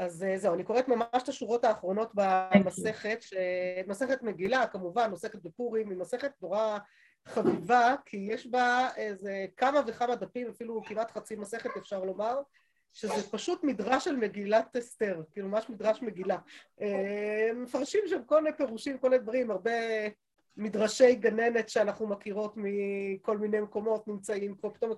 אז זהו, אני קוראת ממש את השורות האחרונות במסכת, מסכת מגילה כמובן, עוסקת בפורים, היא מסכת נורא חביבה, כי יש בה איזה כמה וכמה דפים, אפילו כמעט חצי מסכת אפשר לומר, שזה פשוט מדרש של מגילת אסתר, כאילו ממש מדרש מגילה. מפרשים שם כל מיני פירושים, כל מיני דברים, הרבה מדרשי גננת שאנחנו מכירות מכל מיני מקומות נמצאים פה, פתאום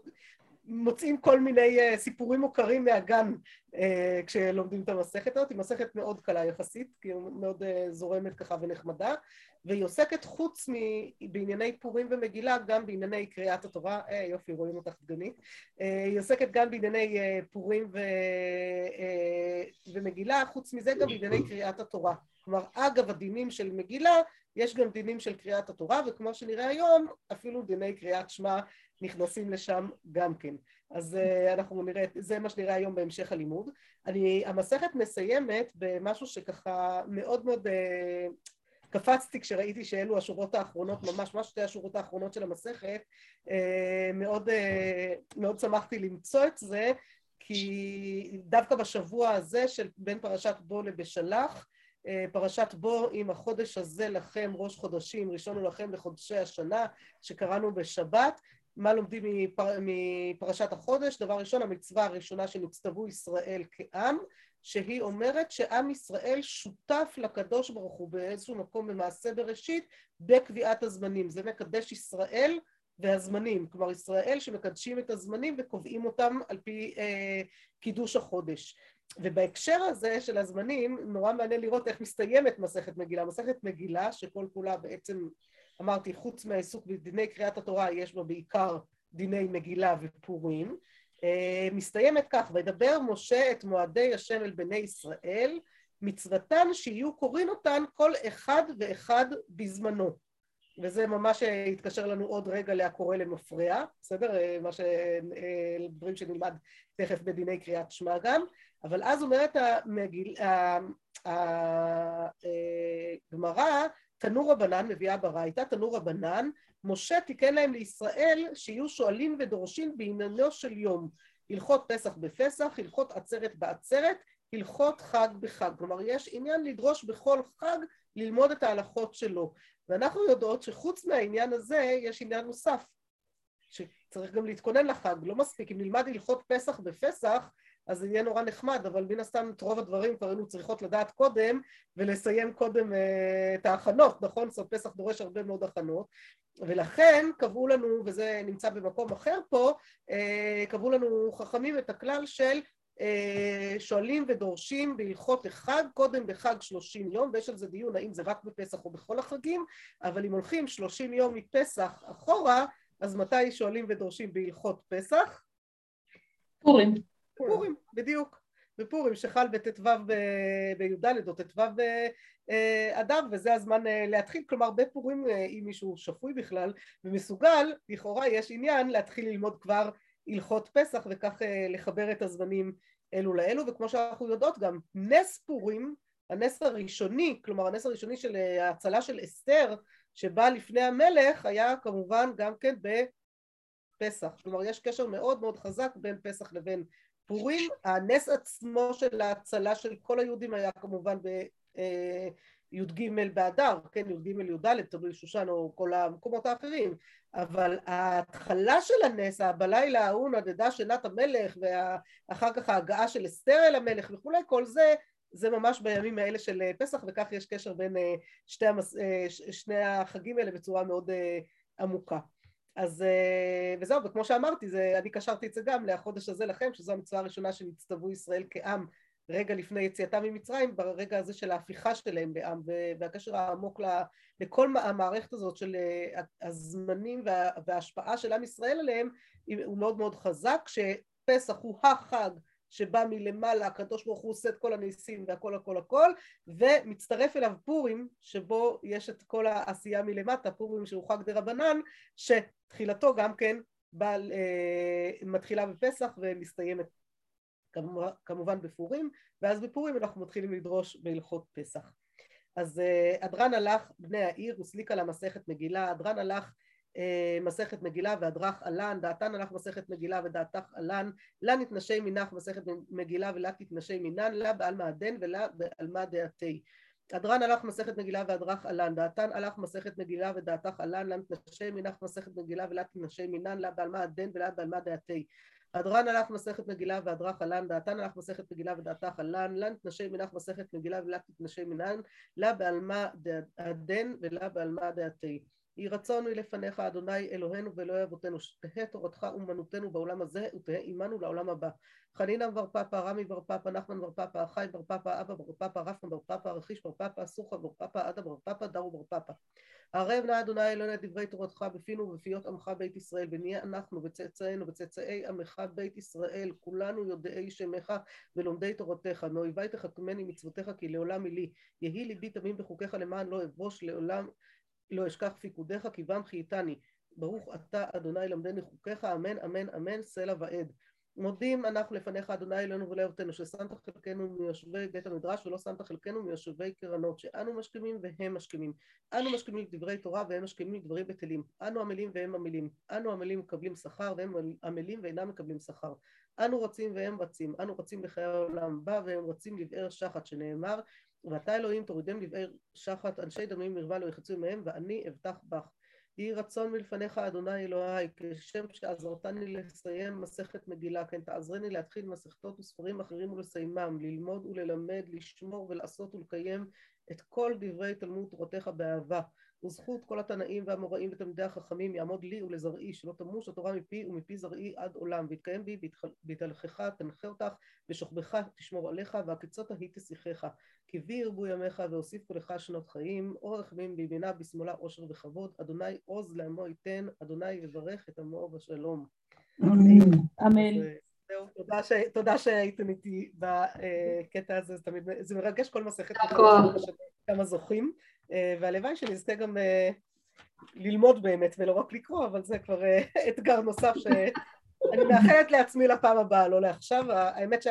מוצאים כל מיני uh, סיפורים מוכרים מהגן uh, כשלומדים את המסכת הזאת, היא מסכת מאוד קלה יחסית, כי היא מאוד uh, זורמת ככה ונחמדה, והיא עוסקת חוץ מ... בענייני פורים ומגילה, גם בענייני קריאת התורה, אה, יופי, רואים אותך דגנית, היא עוסקת גם בענייני פורים ו... ומגילה, חוץ מזה גם בענייני קריאת התורה. כלומר, אגב הדינים של מגילה, יש גם דינים של קריאת התורה, וכמו שנראה היום, אפילו דיני קריאת שמע נכנסים לשם גם כן. אז uh, אנחנו נראה, זה מה שנראה היום בהמשך הלימוד. אני, המסכת מסיימת במשהו שככה מאוד מאוד uh, קפצתי כשראיתי שאלו השורות האחרונות, ממש, ממש שתי השורות האחרונות של המסכת, uh, מאוד, מאוד שמחתי למצוא את זה, כי דווקא בשבוע הזה של בין פרשת בו לבשלח, פרשת בו עם החודש הזה לכם ראש חודשים, ראשון הוא לכם לחודשי השנה שקראנו בשבת, מה לומדים מפר, מפרשת החודש? דבר ראשון, המצווה הראשונה שנצטוו ישראל כעם, שהיא אומרת שעם ישראל שותף לקדוש ברוך הוא באיזשהו מקום במעשה בראשית בקביעת הזמנים. זה מקדש ישראל והזמנים, כלומר ישראל שמקדשים את הזמנים וקובעים אותם על פי אה, קידוש החודש. ובהקשר הזה של הזמנים, נורא מעניין לראות איך מסתיימת מסכת מגילה. מסכת מגילה, שכל כולה בעצם אמרתי, חוץ מהעיסוק בדיני קריאת התורה, יש בה בעיקר דיני מגילה ופורים. אה, מסתיימת כך, וידבר משה את מועדי השם אל בני ישראל, מצוותן שיהיו קוראים אותן כל אחד ואחד בזמנו. וזה ממש יתקשר לנו עוד רגע להקורא למפרע, בסדר? אה, מה ש... אה, דברים שנלמד תכף בדיני קריאת שמע גם, אבל אז אומרת המגיל... הגמרא תנו רבנן, מביאה ברייתא, תנו רבנן, משה תיקן להם לישראל שיהיו שואלים ודורשים בעניינו של יום, הלכות פסח בפסח, הלכות עצרת בעצרת, הלכות חג בחג. כלומר, יש עניין לדרוש בכל חג ללמוד את ההלכות שלו. ואנחנו יודעות שחוץ מהעניין הזה, יש עניין נוסף, שצריך גם להתכונן לחג. לא מספיק, אם נלמד הלכות פסח בפסח, אז זה יהיה נורא נחמד, אבל מן הסתם את רוב הדברים כבר היינו צריכות לדעת קודם ולסיים קודם uh, את ההכנות, נכון? סוף פסח דורש הרבה מאוד הכנות, ולכן קבעו לנו, וזה נמצא במקום אחר פה, uh, קבעו לנו חכמים את הכלל של uh, שואלים ודורשים בהלכות החג, קודם בחג שלושים יום, ויש על זה דיון האם זה רק בפסח או בכל החגים, אבל אם הולכים שלושים יום מפסח אחורה, אז מתי שואלים ודורשים בהלכות פסח? פורים. פורים, בדיוק. בפורים שחל בט"ו בי"ד או ט"ו באדר וזה הזמן אה, להתחיל, כלומר בפורים אה, אם מישהו שפוי בכלל ומסוגל, לכאורה יש עניין להתחיל ללמוד כבר הלכות פסח וכך אה, לחבר את הזמנים אלו לאלו. וכמו שאנחנו יודעות גם נס פורים, הנס הראשוני, כלומר הנס הראשוני של ההצלה של אסתר שבא לפני המלך היה כמובן גם כן בפסח, כלומר יש קשר מאוד מאוד חזק בין פסח לבין פורים, הנס עצמו של ההצלה של כל היהודים היה כמובן בי"ג באדר, כן, י"ג י"ד, תלוי שושן או כל המקומות האחרים, אבל ההתחלה של הנס, בלילה ההוא נדדה שנת המלך ואחר כך ההגעה של אסתר אל המלך וכולי, כל זה זה ממש בימים האלה של פסח וכך יש קשר בין שתי המס... שני החגים האלה בצורה מאוד עמוקה. אז אה, וזהו, וכמו שאמרתי, זה, אני קשרתי את זה גם לחודש הזה לכם, שזו המצווה הראשונה שנצטוו ישראל כעם רגע לפני יציאתם ממצרים, ברגע הזה של ההפיכה שלהם לעם, והקשר העמוק לכל המערכת הזאת של אה, הזמנים וה, וההשפעה של עם ישראל עליהם, הוא מאוד מאוד חזק, שפסח הוא החג שבא מלמעלה, הקדוש ברוך הוא עושה את כל הניסים והכל הכל הכל, ומצטרף אליו פורים, שבו יש את כל העשייה מלמטה, פורים שהוא חג דה רבנן, שתחילתו גם כן בא, אה, מתחילה בפסח ומסתיימת כמובן בפורים, ואז בפורים אנחנו מתחילים לדרוש בהלכות פסח. אז אדרן אה, הלך, בני העיר, הוא סליק על המסכת מגילה, אדרן הלך מסכת מגילה והדרך עלן, דעתן הלך מסכת מגילה ודעתך עלן, לה נתנשי מנך מסכת מגילה ולה תתנשי מנן, לה בעלמא הדן ולה בעלמא דעתי. הדרן הלך מסכת מגילה והדרך עלן, דעתן הלך מסכת מגילה ודעתך עלן, לה נתנשי מנך מסכת מגילה ולה תתנשי מנן, לה בעלמא הדן ולה בעלמא דעתי. הדרן הלך מסכת מגילה והדרך עלן, דעתן הלך מסכת מגילה ודעתך עלן, לה נתנשי מנך מסכת מגילה ולה תתנשי מנן, לה בעלמא הדן ולה בעלמא דעתי. יהי רצון מלפניך אדוני אלוהינו ואלוהי אבותינו שתהא תורתך אומנותנו בעולם הזה ותהא עמנו לעולם הבא. חנינא בר פפא רמי בר פפא נחמן בר פפא אחי בר פפא אבא בר פפא רפא בר פפא רכיש בר פפא סוכה בר פפא עדה בר פפא דרו בר פפא ערב נא אדוני אלוהינו דברי תורתך בפינו ובפיות עמך בית ישראל ונהיה אנחנו וצאצאינו וצאצאי עמך בית ישראל כולנו יודעי שמך ולומדי תורתך. מאויבי תחכמני מצוותיך כי לעולם היא לי יהי ליבי תמים בחוקיך למען לא אבוש לעולם לא אשכח פיקודיך כי בם חייתני ברוך אתה אדוני למדני חוקיך אמן אמן אמן סלע ועד. מודים אנחנו לפניך אדוני אלוהינו ולאבותינו ששמת חלקנו מיושבי בית המדרש ולא שמת חלקנו מיושבי קרנות שאנו משכימים והם משכימים. אנו משכימים דברי תורה והם משכימים דברי בטלים. אנו עמלים והם עמלים. אנו עמלים מקבלים שכר והם עמלים ואינם מקבלים שכר. אנו רוצים והם רצים אנו רצים לחיי העולם. הבא והם רצים לבאר שחת שנאמר ואתה אלוהים תורידם לבאר שחת אנשי דמים מרווה לא יחצו מהם ואני אבטח בך. יהי רצון מלפניך אדוני אלוהי כשם שעזרתני לסיים מסכת מגילה כן תעזרני להתחיל מסכתות וספרים אחרים ולסיימם ללמוד וללמד לשמור ולעשות ולקיים את כל דברי תלמוד תורתך באהבה. וזכות כל התנאים והאמוראים ותלמידי החכמים יעמוד לי ולזרעי שלא תמוש התורה מפי ומפי זרעי עד עולם. ויתקיים בי בהתהלכך תנחה אותך ושוכבך תשמור עליך והקיצות ההיא תשיחך כי בי ירבו ימיך והוסיפו לך שנות חיים אורך מין בימינה בשמאלה עושר וכבוד. אדוני עוז לעמו ייתן אדוני יברך את עמו בשלום. אמן. זהו, תודה, ש... תודה שהייתם איתי בקטע הזה, זה תמיד, זה מרגש כל מסכת, כמה זוכים, והלוואי שנזכה גם ללמוד באמת ולא רק לקרוא, אבל זה כבר אתגר נוסף שאני מאחלת לעצמי לפעם הבאה, לא לעכשיו, האמת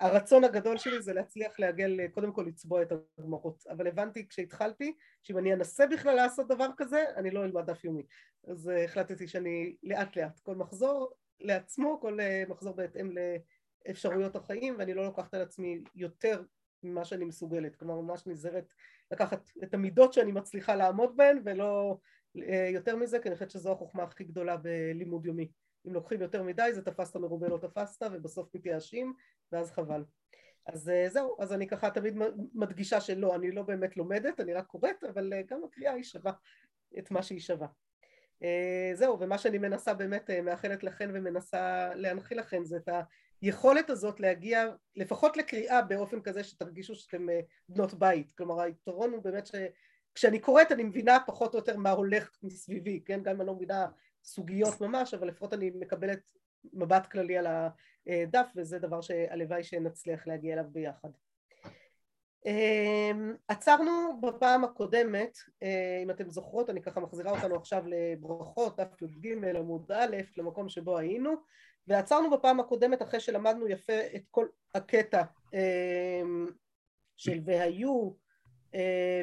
שהרצון הגדול שלי זה להצליח לעגל, קודם כל לצבוע את הגמרות, אבל הבנתי כשהתחלתי שאם אני אנסה בכלל לעשות דבר כזה, אני לא אלמד דף יומי, אז החלטתי שאני לאט לאט, כל מחזור לעצמו, כל מחזור בהתאם לאפשרויות החיים, ואני לא לוקחת על עצמי יותר ממה שאני מסוגלת, כלומר ממש נזהרת לקחת את המידות שאני מצליחה לעמוד בהן ולא יותר מזה, כי אני חושבת שזו החוכמה הכי גדולה בלימוד יומי. אם לוקחים יותר מדי זה תפסת מרובה לא תפסת ובסוף מתייאשים ואז חבל. אז זהו, אז אני ככה תמיד מדגישה שלא, אני לא באמת לומדת, אני רק קוראת, אבל גם הקריאה היא שווה את מה שהיא שווה. זהו, ומה שאני מנסה באמת, מאחלת לכן ומנסה להנחיל לכן זה את היכולת הזאת להגיע לפחות לקריאה באופן כזה שתרגישו שאתם בנות בית, כלומר היתרון הוא באמת שכשאני קוראת אני מבינה פחות או יותר מה הולך מסביבי, כן, גם אם אני לא מבינה סוגיות ממש, אבל לפחות אני מקבלת מבט כללי על הדף וזה דבר שהלוואי שנצליח להגיע אליו ביחד. עצרנו בפעם הקודמת, אם אתם זוכרות, אני ככה מחזירה אותנו עכשיו לברכות, דף י"ג עמוד א', למקום שבו היינו, ועצרנו בפעם הקודמת אחרי שלמדנו יפה את כל הקטע של והיו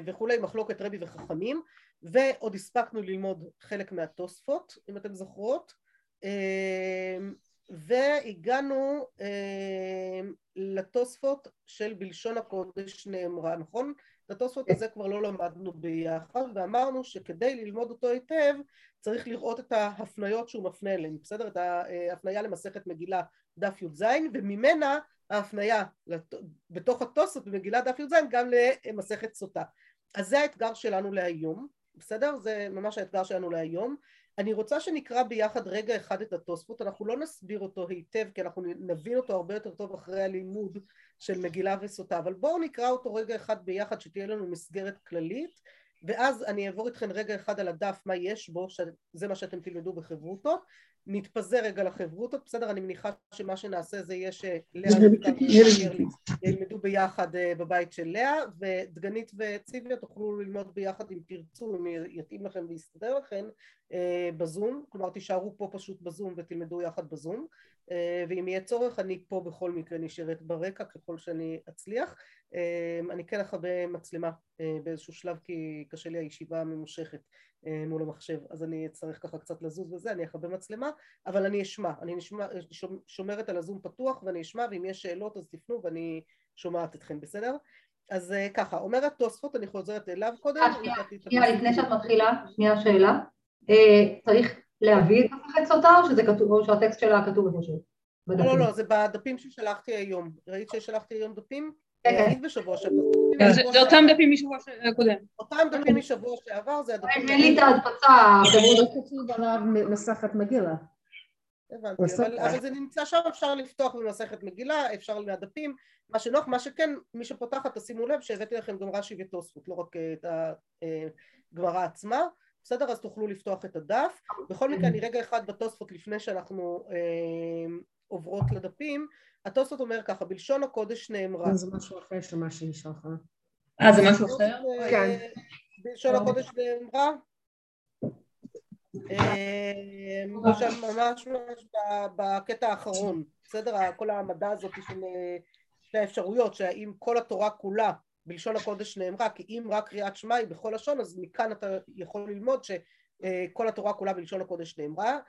וכולי, מחלוקת רבי וחכמים, ועוד הספקנו ללמוד חלק מהתוספות, אם אתם זוכרות, והגענו לתוספות של בלשון הקודש נאמרה, נכון? את התוספות הזה כבר לא למדנו ביחד, ואמרנו שכדי ללמוד אותו היטב צריך לראות את ההפניות שהוא מפנה אליהן, בסדר? את ההפניה למסכת מגילה דף י"ז, וממנה ההפניה בתוך התוספות במגילה דף י"ז גם למסכת סוטה. אז זה האתגר שלנו להיום, בסדר? זה ממש האתגר שלנו להיום. אני רוצה שנקרא ביחד רגע אחד את התוספות, אנחנו לא נסביר אותו היטב כי אנחנו נבין אותו הרבה יותר טוב אחרי הלימוד של מגילה וסוטה, אבל בואו נקרא אותו רגע אחד ביחד שתהיה לנו מסגרת כללית ואז אני אעבור איתכם רגע אחד על הדף מה יש בו, שזה מה שאתם תלמדו בחברותות, נתפזר רגע לחברותות, בסדר? אני מניחה שמה שנעשה זה יהיה שלאה ילמדו ביחד בבית של לאה, ודגנית וציביה תוכלו ללמוד ביחד אם תרצו, אם יתאים לכם ויסתדר לכם בזום, כלומר תישארו פה פשוט בזום ותלמדו יחד בזום, ואם יהיה צורך אני פה בכל מקרה נשארת ברקע ככל שאני אצליח, אני כן אכבה מצלמה באיזשהו שלב כי קשה לי הישיבה הממושכת. אה, מול המחשב, אז אני אצטרך ככה קצת לזוז וזה, אני אכבה מצלמה, אבל אני אשמע, אני נשמע, שומרת על הזום פתוח ואני אשמע, ואם יש שאלות אז תפנו ואני שומעת אתכם, בסדר? אז אה, ככה, אומרת תוספות, אני חוזרת אליו קודם. שנייה, לפני שאת מתחילה, שנייה שאלה. צריך להביא את סוטה או שזה כתוב, או שהטקסט שלה כתוב איפשהו? לא, לא, לא, זה בדפים ששלחתי היום. ראית ששלחתי היום דפים? כן, כן. בשבוע שעבר. זה אותם דפים משבוע קודם. אותם דפים משבוע שעבר, זה הדפים... אין לי את ההדפצה. זה כתוב עליו מסכת מגילה. הבנתי, אבל, זה נמצא שם, אפשר לפתוח במסכת מגילה, אפשר מהדפים, מה שנוח, מה שכן, מי שפותחת, תשימו לב שהבאתי לכם גם רש"י ותוספות, לא רק את הגמרא עצמה, בסדר? אז תוכלו לפתוח את הדף. בכל מקרה, אני רגע אחד בתוספות לפני שאנחנו אה, עוברות לדפים. התוספות אומר ככה, בלשון הקודש נאמרה. זה משהו אחר שמה שהיא שלחה. אה, זה משהו אחר? כן. בלשון הקודש נאמרה. ממש ממש בקטע האחרון, בסדר? כל העמדה הזאת של שתי האפשרויות, שהאם כל התורה כולה בלשון הקודש נאמרה, כי אם רק קריאת שמע היא בכל לשון, אז מכאן אתה יכול ללמוד שכל התורה כולה בלשון הקודש נאמרה.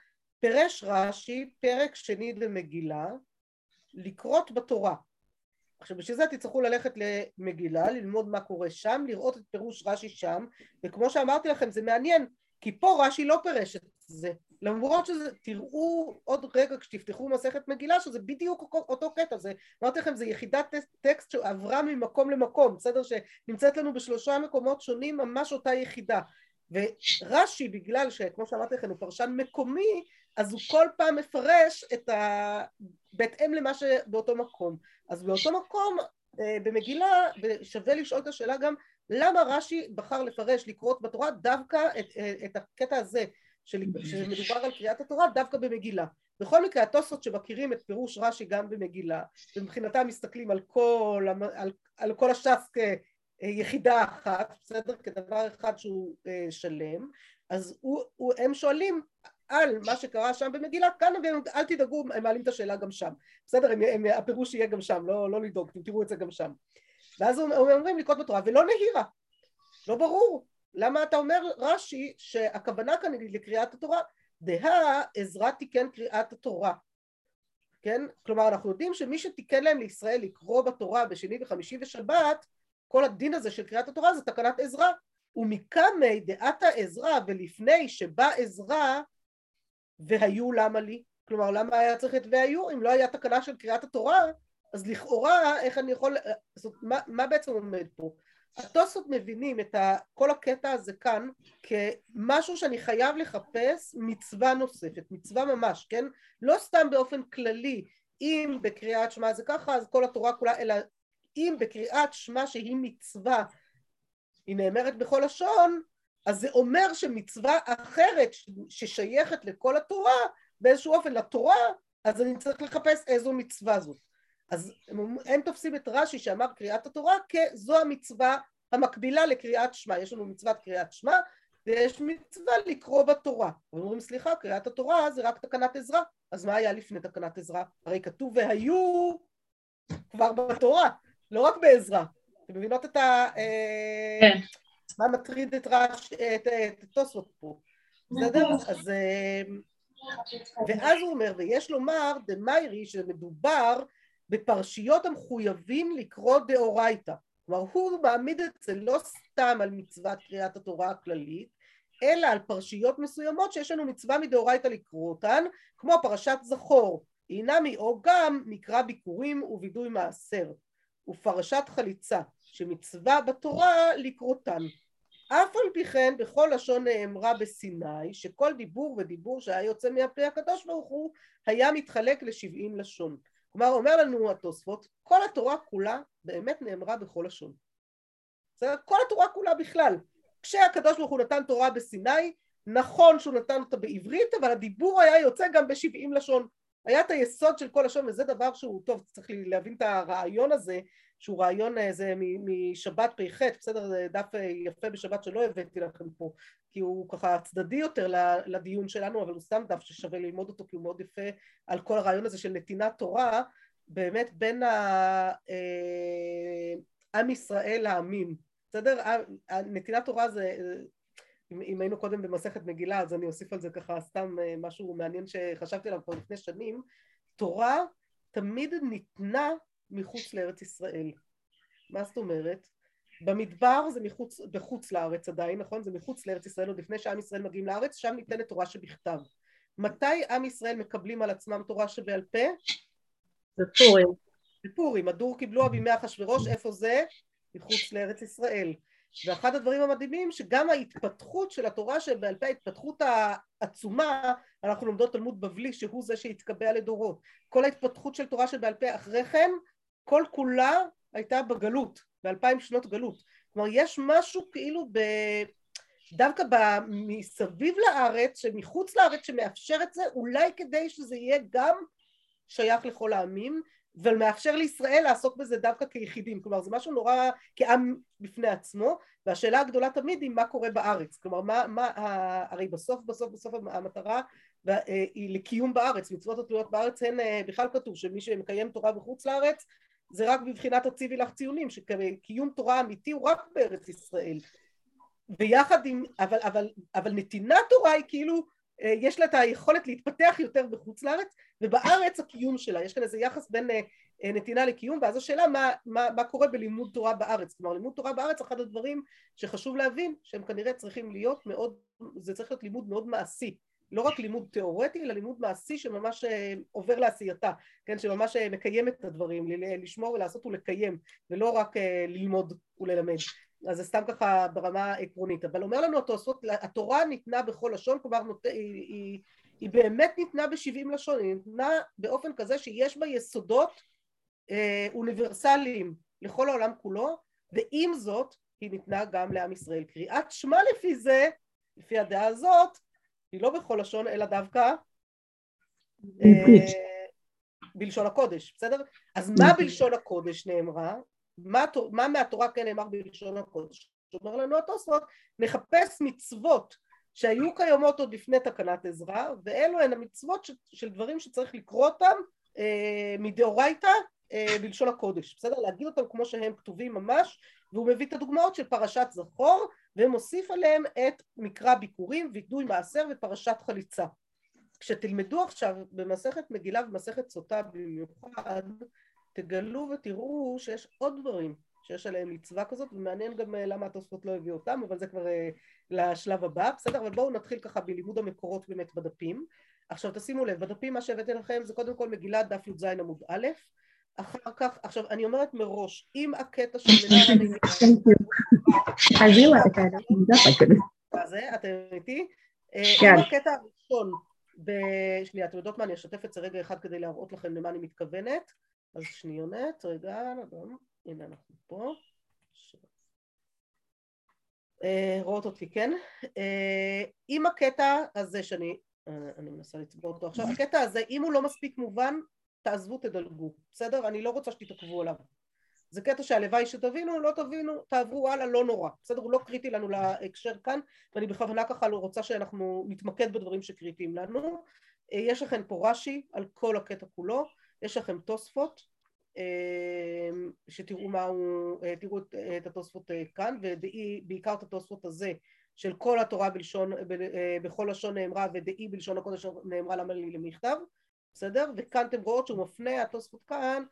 פירש רש"י פרק שני למגילה, לקרות בתורה. עכשיו בשביל זה תצטרכו ללכת למגילה, ללמוד מה קורה שם, לראות את פירוש רש"י שם, וכמו שאמרתי לכם זה מעניין, כי פה רש"י לא פירש את זה, למרות שזה, תראו עוד רגע כשתפתחו מסכת מגילה שזה בדיוק אותו קטע, זה, אמרתי לכם זה יחידת טקסט שעברה ממקום למקום, בסדר? שנמצאת לנו בשלושה מקומות שונים ממש אותה יחידה, ורש"י בגלל שכמו שאמרתי לכם הוא פרשן מקומי אז הוא כל פעם מפרש את ה... בהתאם למה שבאותו מקום. אז באותו מקום אה, במגילה, ושווה לשאול את השאלה גם למה רש"י בחר לפרש לקרות בתורה דווקא את, אה, את הקטע הזה שמדובר על קריאת התורה דווקא במגילה. בכל מקרה התוספות שמכירים את פירוש רש"י גם במגילה ומבחינתם מסתכלים על כל, על, על כל הש"ס כיחידה אחת, בסדר? כדבר אחד שהוא אה, שלם, אז הוא, הוא, הם שואלים על מה שקרה שם במגילה, כאן הם, אל תדאגו, הם מעלים את השאלה גם שם, בסדר? הם, הם, הפירוש יהיה גם שם, לא, לא לדאוג, אתם תראו את זה גם שם. ואז הם אומרים לקרות בתורה, ולא נהירה, לא ברור. למה אתה אומר רש"י שהכוונה כאן היא לקריאת התורה? דהה עזרא תיקן קריאת התורה. כן? כלומר אנחנו יודעים שמי שתיקן להם לישראל לקרוא בתורה בשני וחמישי ושבת, כל הדין הזה של קריאת התורה זה תקנת עזרא. ומקמי דעתה עזרא ולפני שבא עזרא והיו למה לי? כלומר למה היה צריך את והיו? אם לא היה תקנה של קריאת התורה אז לכאורה איך אני יכול, זאת, מה, מה בעצם עומד פה? התוספות מבינים את ה, כל הקטע הזה כאן כמשהו שאני חייב לחפש מצווה נוספת, מצווה ממש, כן? לא סתם באופן כללי, אם בקריאת שמע זה ככה אז כל התורה כולה, אלא אם בקריאת שמע שהיא מצווה, היא נאמרת בכל לשון, אז זה אומר שמצווה אחרת ששייכת לכל התורה, באיזשהו אופן לתורה, אז אני צריך לחפש איזו מצווה זאת. אז הם, הם תופסים את רש"י שאמר קריאת התורה כזו המצווה המקבילה לקריאת שמע, יש לנו מצוות קריאת שמע ויש מצווה לקרוא בתורה. אומרים סליחה, קריאת התורה זה רק תקנת עזרה, אז מה היה לפני תקנת עזרה? הרי כתוב והיו כבר בתורה, לא רק בעזרה. אתם מבינות את ה... אה, כן. מה מטריד את רש"י, את התוספות פה, בסדר? אז... אה, ואז הוא אומר, ויש לומר, דמיירי, שמדובר בפרשיות המחויבים לקרוא דאורייתא. כלומר הוא מעמיד את זה לא סתם על מצוות קריאת התורה הכללית, אלא על פרשיות מסוימות שיש לנו מצווה מדאורייתא לקרוא אותן, כמו פרשת זכור, אינמי או גם מקרא ביקורים ווידוי מעשר, ופרשת חליצה, שמצווה בתורה לקרותן. אף על פי כן בכל לשון נאמרה בסיני שכל דיבור ודיבור שהיה יוצא מהפה הקדוש ברוך הוא היה מתחלק לשבעים לשון. כלומר אומר לנו התוספות כל התורה כולה באמת נאמרה בכל לשון. בסדר? כל התורה כולה בכלל. כשהקדוש ברוך הוא נתן תורה בסיני נכון שהוא נתן אותה בעברית אבל הדיבור היה יוצא גם בשבעים לשון היה את היסוד של כל לשון וזה דבר שהוא טוב צריך להבין את הרעיון הזה שהוא רעיון איזה אה, משבת פ"ח, בסדר? זה דף אה, יפה בשבת שלא הבאתי לכם פה, כי הוא ככה צדדי יותר לדיון שלנו, אבל הוא סתם דף ששווה ללמוד אותו, כי הוא מאוד יפה על כל הרעיון הזה של נתינת תורה, באמת בין אה, עם ישראל העמים, בסדר? נתינת תורה זה אם, אם היינו קודם במסכת מגילה, אז אני אוסיף על זה ככה סתם אה, משהו מעניין שחשבתי עליו כבר לפני שנים. תורה תמיד ניתנה מחוץ לארץ ישראל. מה זאת אומרת? במדבר זה מחוץ, בחוץ לארץ עדיין, נכון? זה מחוץ לארץ ישראל, עוד לפני שעם ישראל מגיעים לארץ, שם ניתנת תורה שבכתב. מתי עם ישראל מקבלים על עצמם תורה שבעל פה? בפורים. בפורים. הדור קיבלוה בימי אחשורוש, איפה זה? מחוץ לארץ ישראל. ואחד הדברים המדהימים שגם ההתפתחות של התורה שבעל פה ההתפתחות העצומה אנחנו לומדות תלמוד בבלי שהוא זה שהתקבע לדורות. כל ההתפתחות של תורה שבעל פה אחרי כן כל כולה הייתה בגלות באלפיים שנות גלות. כלומר יש משהו כאילו ב... דווקא מסביב לארץ שמחוץ לארץ שמאפשר את זה אולי כדי שזה יהיה גם שייך לכל העמים ומאפשר לישראל לעסוק בזה דווקא כיחידים, כלומר זה משהו נורא כעם בפני עצמו, והשאלה הגדולה תמיד היא מה קורה בארץ, כלומר מה, מה הרי בסוף בסוף בסוף המטרה היא לקיום בארץ, מצוות התלויות בארץ הן בכלל כתוב שמי שמקיים תורה בחוץ לארץ זה רק בבחינת הציבי לך ציונים, שקיום תורה אמיתי הוא רק בארץ ישראל, ויחד עם, אבל, אבל, אבל נתינת תורה היא כאילו יש לה את היכולת להתפתח יותר בחוץ לארץ ובארץ הקיום שלה, יש כאן איזה יחס בין נתינה לקיום ואז השאלה מה, מה, מה קורה בלימוד תורה בארץ, כלומר לימוד תורה בארץ אחד הדברים שחשוב להבין שהם כנראה צריכים להיות מאוד, זה צריך להיות לימוד מאוד מעשי, לא רק לימוד תיאורטי אלא לימוד מעשי שממש עובר לעשייתה, כן, שממש מקיים את הדברים, לשמור ולעשות ולקיים ולא רק ללמוד וללמד אז זה סתם ככה ברמה עקרונית, אבל אומר לנו התוספות, התורה ניתנה בכל לשון, כלומר נות... היא, היא, היא באמת ניתנה בשבעים לשון, היא ניתנה באופן כזה שיש בה יסודות אה, אוניברסליים לכל העולם כולו, ועם זאת היא ניתנה גם לעם ישראל. קריאת שמע לפי זה, לפי הדעה הזאת, היא לא בכל לשון אלא דווקא אה, בלשון הקודש, בסדר? אז מה בלשון הקודש נאמרה? מה, מה מהתורה כן נאמר בלשון הקודש? אומר לנו התוספות, נחפש מצוות שהיו קיימות עוד לפני תקנת עזרא, ואלו הן המצוות ש, של דברים שצריך לקרוא אותם אה, מדאורייתא אה, בלשון הקודש, בסדר? להגיד אותם כמו שהם כתובים ממש, והוא מביא את הדוגמאות של פרשת זכור, ומוסיף עליהם את מקרא ביקורים, וידוי מעשר ופרשת חליצה. כשתלמדו עכשיו במסכת מגילה ומסכת סוטה במיוחד, תגלו ותראו שיש עוד דברים שיש עליהם מצווה כזאת, ומעניין גם למה התוספות לא הביאו אותם, אבל זה כבר לשלב הבא, בסדר? אבל בואו נתחיל ככה בלימוד המקורות באמת בדפים. עכשיו תשימו לב, בדפים מה שהבאתי לכם זה קודם כל מגילה דף י"ז עמוד א', אחר כך, עכשיו אני אומרת מראש, אם הקטע של מנהל אתם איתי? אם הקטע הראשון, שנייה, אתם יודעות מה, אני אשתף את זה רגע אחד כדי להראות לכם למה אני מתכוונת אז שניונת, רגע, הנה אנחנו פה. רואות אותי, כן? אם הקטע הזה שאני, אני מנסה לצבור אותו עכשיו, הקטע הזה, אם הוא לא מספיק מובן, תעזבו, תדלגו, בסדר? אני לא רוצה שתתעכבו עליו. זה קטע שהלוואי שתבינו, לא תבינו, תעברו הלאה, לא נורא, בסדר? הוא לא קריטי לנו להקשר כאן, ואני בכוונה ככה לא רוצה שאנחנו נתמקד בדברים שקריטיים לנו. יש לכם פה רש"י על כל הקטע כולו, יש לכם תוספות, שתראו מה הוא, תראו את התוספות כאן, ובעיקר את התוספות הזה של כל התורה בלשון, בכל לשון נאמרה ודאי בלשון הקודש נאמרה למה לי למכתב, בסדר? וכאן אתם רואות שהוא מפנה, התוספות כאן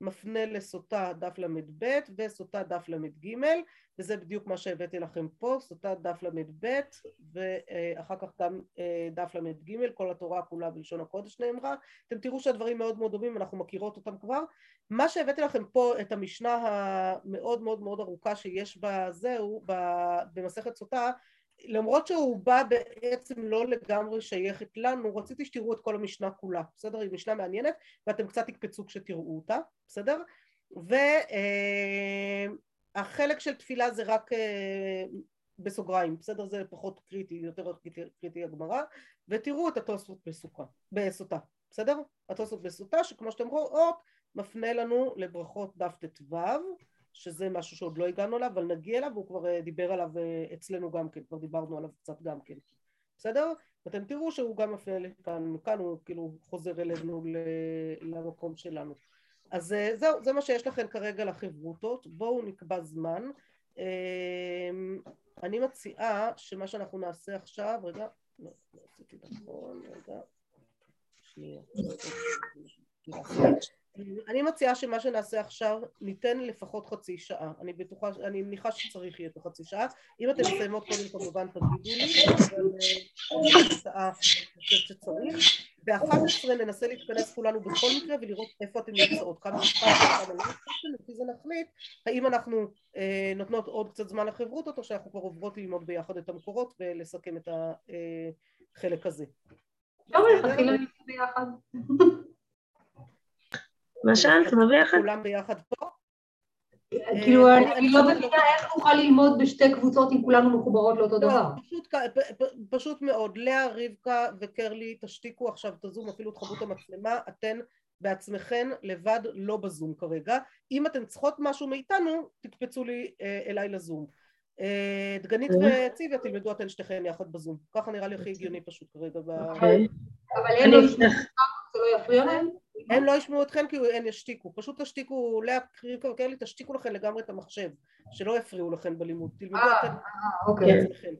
מפנה לסוטה דף ל"ב וסוטה דף ל"ג וזה בדיוק מה שהבאתי לכם פה, סוטה דף ל"ב ואחר כך גם דף ל"ג, כל התורה כולה בלשון הקודש נאמרה, אתם תראו שהדברים מאוד מאוד דומים, אנחנו מכירות אותם כבר. מה שהבאתי לכם פה, את המשנה המאוד מאוד מאוד ארוכה שיש בזהו, במסכת סוטה, למרות שהוא בא בעצם לא לגמרי שייכת לנו, רציתי שתראו את כל המשנה כולה, בסדר? היא משנה מעניינת ואתם קצת תקפצו כשתראו אותה, בסדר? והחלק של תפילה זה רק בסוגריים, בסדר? זה פחות קריטי, יותר קריטי הגמרא, ותראו את התוספות בסוכה, בסוטה, בסדר? התוספות בסוטה שכמו שאתם רואות מפנה לנו לברכות דף ט"ו שזה משהו שעוד לא הגענו אליו, אבל נגיע אליו, והוא כבר דיבר עליו אצלנו גם כן, כבר דיברנו עליו קצת גם כן, בסדר? ואתם תראו שהוא גם מפנה לכאן, כאן הוא כאילו חוזר אלינו למקום שלנו. אז זהו, זה מה שיש לכם כרגע לחברותות, בואו נקבע זמן. אמ, אני מציעה שמה שאנחנו נעשה עכשיו, רגע, לא, לא עשיתי נכון, רגע, שנייה. אני מציעה שמה שנעשה עכשיו ניתן לפחות חצי שעה, אני בטוחה, אני מניחה שצריך יהיה את החצי שעה, אם אתם מסיימות קודם כמובן תגידו לי, אבל אה, אני חושבת שצריך, ב-11 ננסה להתכנס כולנו בכל מקרה ולראות איפה אתם נמצאות, כמה מספר וכמה לא לפי זה נחליט האם אנחנו אה, נותנות עוד קצת זמן לחברותות או שאנחנו כבר עוברות ללמוד ביחד את המקורות ולסכם את החלק הזה. אפשר מלכתחילה ביחד. מה שאלת? מה ביחד? כולם ביחד פה? כאילו, אה, אני לא מבינה איך נוכל ללמוד בשתי קבוצות אם כולנו מחוברות לאותו לא, דבר. פשוט, מאוד, לאה, רבקה וקרלי, תשתיקו עכשיו את הזום, אפילו תכבו את המצלמה, אתן בעצמכן לבד לא בזום כרגע. אם אתן צריכות משהו מאיתנו, תקפצו לי אה, אליי לזום. אה, דגנית וציוויה תלמדו אתן שתיכן יחד בזום. ככה נראה לי הכי הגיוני פשוט כרגע. ב- אוקיי. אבל הם אני לא ישמעו. זה לא יפריע להם? הם לא ישמעו אתכן כי הן ישתיקו, פשוט תשתיקו, לאה, רבקה וקרלי, תשתיקו לכן לגמרי את המחשב, שלא יפריעו לכן בלימוד. תלמדו אה, אתן אה, אוקיי. בעצמכם.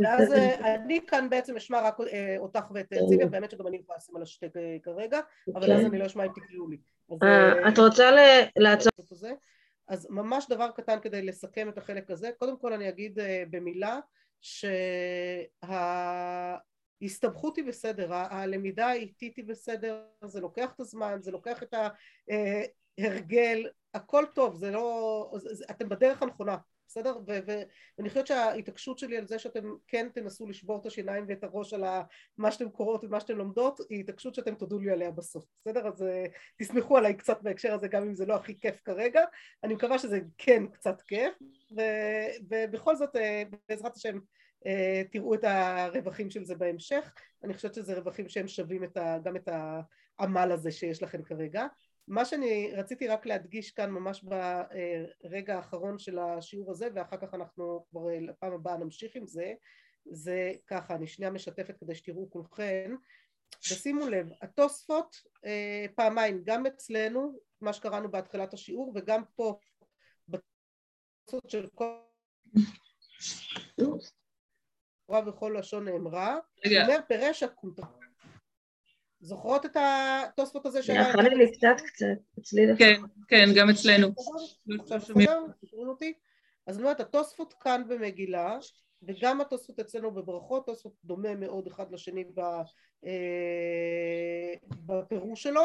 ואז אה, אני כאן בעצם אשמע רק אה, אותך ואת אה, ציוויה, באמת שגם אני יכולה לשים על השתק אה, כרגע, אבל אז אני לא אשמע אם תקראו לי. אה, אה, את רוצה ל- לעצור? את זה. אז ממש דבר קטן כדי לסכם את החלק הזה, קודם כל אני אגיד אה, במילה שההסתבכות היא בסדר, הלמידה האיטית היא בסדר, זה לוקח את הזמן, זה לוקח את ההרגל, הכל טוב, זה לא, זה- אתם בדרך הנכונה, בסדר? ואני חושבת שההתעקשות שלי על זה שאתם כן תנסו לשבור את השיניים ואת הראש על מה שאתם קוראות ומה שאתם לומדות, היא התעקשות שאתם תודו לי עליה בסוף, בסדר? אז אה, תסמכו עליי קצת בהקשר הזה, גם אם זה לא הכי כיף כרגע, אני מקווה שזה כן קצת כיף, ובכל זאת אה, בעזרת השם אה, תראו את הרווחים של זה בהמשך, אני חושבת שזה רווחים שהם שווים את ה, גם את העמל הזה שיש לכם כרגע. מה שאני רציתי רק להדגיש כאן ממש ברגע האחרון של השיעור הזה ואחר כך אנחנו כבר לפעם הבאה נמשיך עם זה זה ככה אני שנייה משתפת כדי שתראו כולכם ושימו לב התוספות אה, פעמיים גם אצלנו מה שקראנו בהתחלת השיעור וגם פה בתוספות של כל תורה וכל לשון נאמרה רגע, אומר פירש הקונטרה זוכרות את התוספות הזה שנייה, חני לי קצת קצת, אצלי דווקא. כן, כן, גם אצלנו. אז אני אומרת, התוספות כאן במגילה, וגם התוספות אצלנו בברכות, תוספות דומה מאוד אחד לשני ב, אה, בפירוש שלו,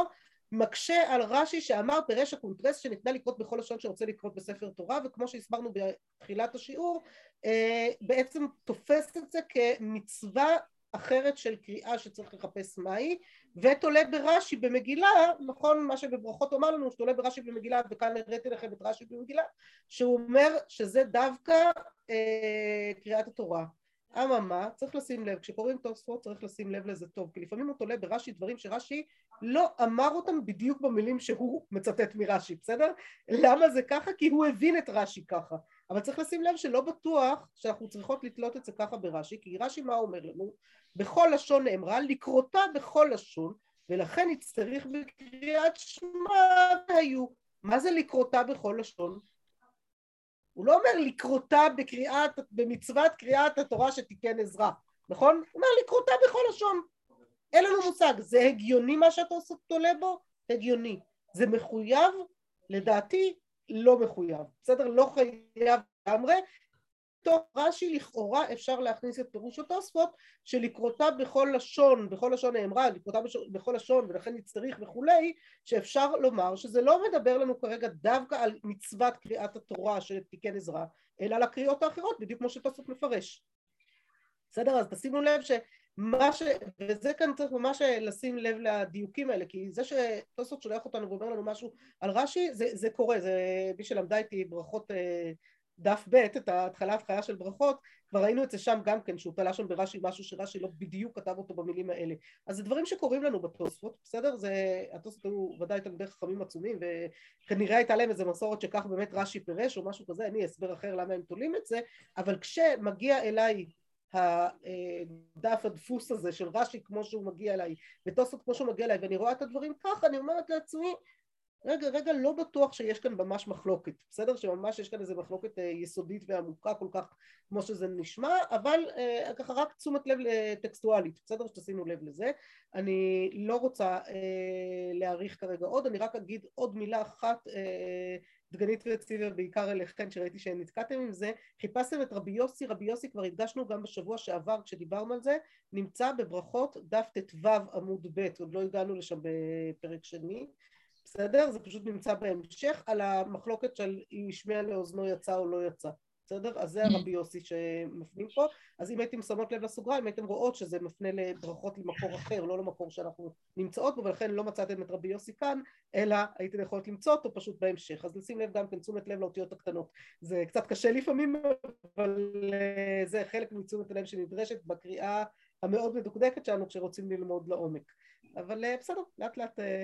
מקשה על רש"י שאמר פירש הקונטרס שניתנה לקרות בכל לשון שרוצה לקרות בספר תורה, וכמו שהסברנו בתחילת השיעור, אה, בעצם תופס את זה כמצווה אחרת של קריאה שצריך לחפש מהי, ותולה ברש"י במגילה, נכון מה שבברכות אומר לנו, שתולה ברש"י במגילה, וכאן הראיתי לכם את רש"י במגילה, שהוא אומר שזה דווקא אה, קריאת התורה. אממה, צריך לשים לב, כשקוראים תוספות צריך לשים לב לזה טוב, כי לפעמים הוא תולה ברש"י דברים שרש"י לא אמר אותם בדיוק במילים שהוא מצטט מרש"י, בסדר? למה זה ככה? כי הוא הבין את רש"י ככה. אבל צריך לשים לב שלא בטוח שאנחנו צריכות לתלות את זה ככה ברש"י, כי רש"י מה אומר לנו? בכל לשון נאמרה, לקרותה בכל לשון, ולכן יצטרך בקריאת שמע והיו. מה זה לקרותה בכל לשון? הוא לא אומר לקרותה בקריאת, במצוות קריאת התורה שתיקן עזרא, נכון? הוא אומר לקרותה בכל לשון. אין לנו מושג, זה הגיוני מה שאתה תולה בו? הגיוני. זה מחויב? לדעתי לא מחויב. בסדר? לא חייב לגמרי. תוך רש"י לכאורה אפשר להכניס את פירוש התוספות שלקרותה בכל לשון, בכל לשון נאמרה, לקרותה. בכל לשון ולכן נצטריך וכולי, שאפשר לומר שזה לא מדבר לנו כרגע דווקא על מצוות קריאת התורה שתיקן עזרא, אלא על הקריאות האחרות, בדיוק כמו שתוספות מפרש. בסדר? אז תשימו לב שמה ש... וזה כאן צריך ממש לשים לב לדיוקים האלה, כי זה שתוספות שולח אותנו ואומר לנו משהו על רש"י, זה, זה קורה, זה מי שלמדה איתי ברכות דף ב', את ההתחלה ההתחלה של ברכות, כבר ראינו את זה שם גם כן, שהוא תלה שם ברש"י משהו שרש"י לא בדיוק כתב אותו במילים האלה. אז זה דברים שקורים לנו בתוספות, בסדר? זה, התוספות היו ודאי תלמידי חכמים עצומים, וכנראה הייתה להם איזה מסורת שכך באמת רש"י פירש או משהו כזה, אין לי הסבר אחר למה הם תולים את זה, אבל כשמגיע אליי הדף הדפוס הזה של רש"י כמו שהוא מגיע אליי, ותוספות כמו שהוא מגיע אליי, ואני רואה את הדברים ככה, אני אומרת לעצמי, רגע, רגע, לא בטוח שיש כאן ממש מחלוקת, בסדר? שממש יש כאן איזו מחלוקת אה, יסודית ועמוקה כל כך כמו שזה נשמע, אבל אה, ככה רק תשומת לב טקסטואלית, בסדר? שתשימו לב לזה. אני לא רוצה אה, להעריך כרגע עוד, אני רק אגיד עוד מילה אחת, אה, דגנית וציבר בעיקר אליכן שראיתי שנתקעתם עם זה, חיפשתם את רבי יוסי, רבי יוסי כבר הדגשנו גם בשבוע שעבר כשדיברנו על זה, נמצא בברכות דף ט"ו עמוד ב', עוד לא הגענו לשם בפרק שני, בסדר? זה פשוט נמצא בהמשך על המחלוקת של אם השמיע לאוזנו יצא או לא יצא, בסדר? אז זה הרבי יוסי שמפנים פה, אז אם הייתם שמות לב לסוגריים הייתם רואות שזה מפנה לברכות למקור אחר, לא למקור שאנחנו נמצאות בו, ולכן לא מצאתם את רבי יוסי כאן, אלא הייתם יכולות למצוא אותו פשוט בהמשך, אז לשים לב גם כן תשומת לב לאותיות הקטנות, זה קצת קשה לפעמים, אבל אה, זה חלק מתשומת הלב שנדרשת בקריאה המאוד מדוקדקת שלנו כשרוצים ללמוד לעומק, אבל אה, בסדר, לאט לאט אה,